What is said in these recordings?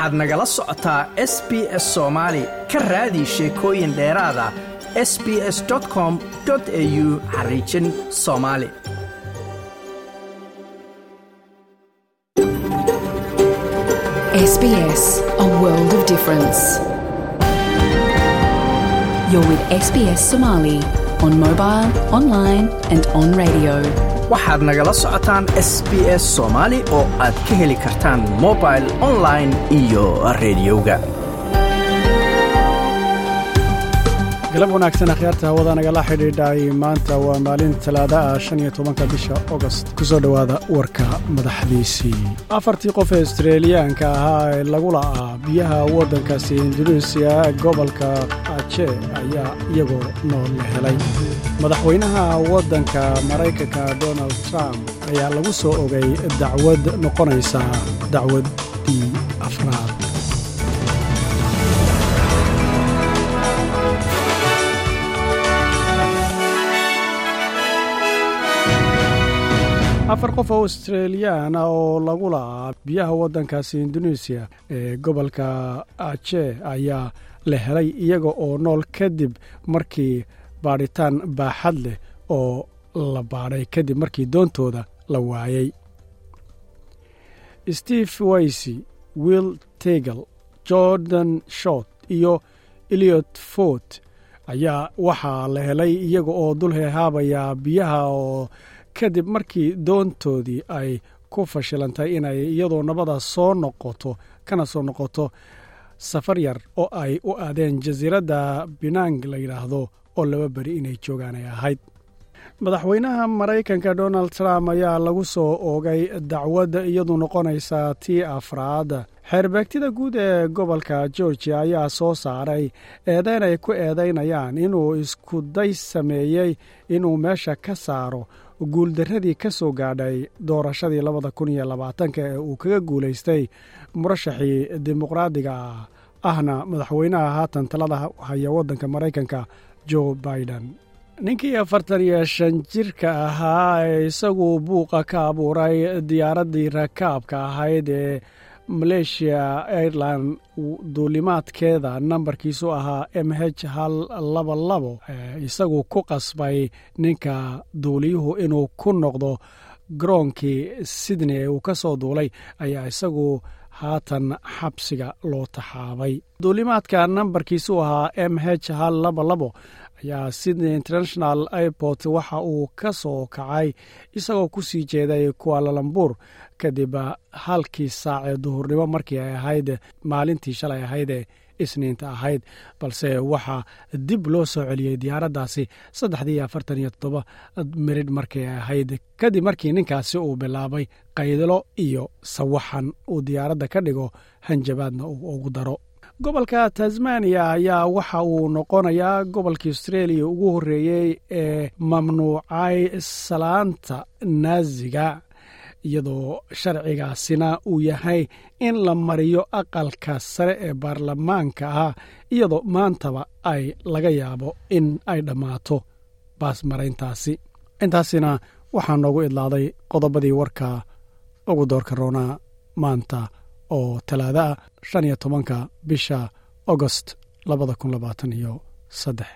waxaad nagala socotaa s b s soomaali ka raadi sheekooyin dheeraada s b s com au xariijin soomaali a world of difference. You're with SBS Somali on mobile, online, and on radio. Waxaad nagala socotaan s b s soomaali oo aad ka heli kartaan mobil online iyo rediyoga galab wanaagsan akhyaarta hawada nagala xidhiidhay maanta waa maalin talaada ah shan iyo tobanka bisha ogost ku soo dhowaada warka madaxdiisii afartii qof ee astreeliyaanka ahaa ee lagu la'aa biyaha waddankaasi induneisiya gobolka aje ayaa iyagoo nool la helay. Madaxweynaha waddanka maraykanka donald trump ayaa lagu soo ogay dacwad noqonaysa dacwaddii afraad afar qof oo australiyaan ah oo lagu la'aa biyaha waddankaasi induneisiya ee gobolka aje ayaa la helay iyaga oo nool kadib markii baadhitaan baaxad leh oo la baadhay kadib markii doontooda la waayey steve waysy will tegel jordan short iyo eliot fort ayaa waxaa la helay iyaga oo dul hehaabaya biyaha oo kadib markii doontoodii ay ku fashilantay inay iyadoo nabada soo noqoto kana soo noqoto safar yar oo ay u aadeen jasiiradda binang la yidhaahdo oo laba beri inay joogaan ay ahayd. Madaxweynaha maraykanka donald trump ayaa lagu soo oogay dacwad iyadu noqonaysa tii afraad. Xeerbeegtida guud ee gobolka georgia ayaa soo saaray eedeyn ay ku eedaynayaan inuu iskuday sameeyey inuu meesha ka saaro guuldarradii ka soo gaadhay doorashadii labada ee uu kaga guulaystay murashaxii dimuqraadiga ahna madaxweynaha haatan talada haya waddanka maraykanka joe biden. Ninkii afartan iyo shan jirka ahaa ee isagu buuqa ka abuuray diyaaraddii rakaabka ahayd ee maleeshiya airline duulimaadkeeda nambarkiisu ahaa m h hal laba labo isagu ku qasbay ninka duuliyuhu inuu ku noqdo garoonkii sydney ee uu ka soo duulay ayaa isagu haatan xabsiga loo taxaabay. Duulimaadka nambarkiisu ahaa m h hal laba labo ayaa sydney international airport waxa uu ka soo kacay isagoo ku sii jeeday kualalambur kadib halkii saac ee duhurnimo markii ay ahayd maalintii shalay ahayd ee isniinta ahayd balse waxaa dib loo soo celiyey diyaaraddaasi saddexdii afartan iyo toddoba miridh markii ay ahayd. Kadib markii ninkaasi uu bilaabay qaydalo iyo sawaxan uu diyaaradda ka dhigo hanjabaadna uu ugu daro gobolka tasmaniya ayaa waxa uu noqonayaa gobolkii austraeliya ugu horreeyey ee mamnuucay salaanta naaziga iyadoo sharcigaasina uu yahay in la mariyo aqalka sare ee baarlamaanka ah iyadoo maantaba ay laga yaabo in ay dhammaato baasmarayntaasi intaasina waxaa noogu idlaaday qodobadii warka ugu doorka roonaa maanta oo talaada ah shan iyo tobanka bisha agost labada kun labaatan iyo saddex.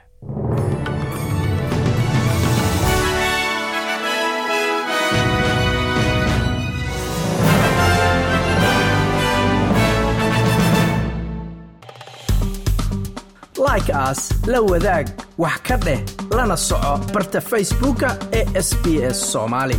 Like aas la wadaag wax ka dheh lana soco barta facebooka ee sb s soomaali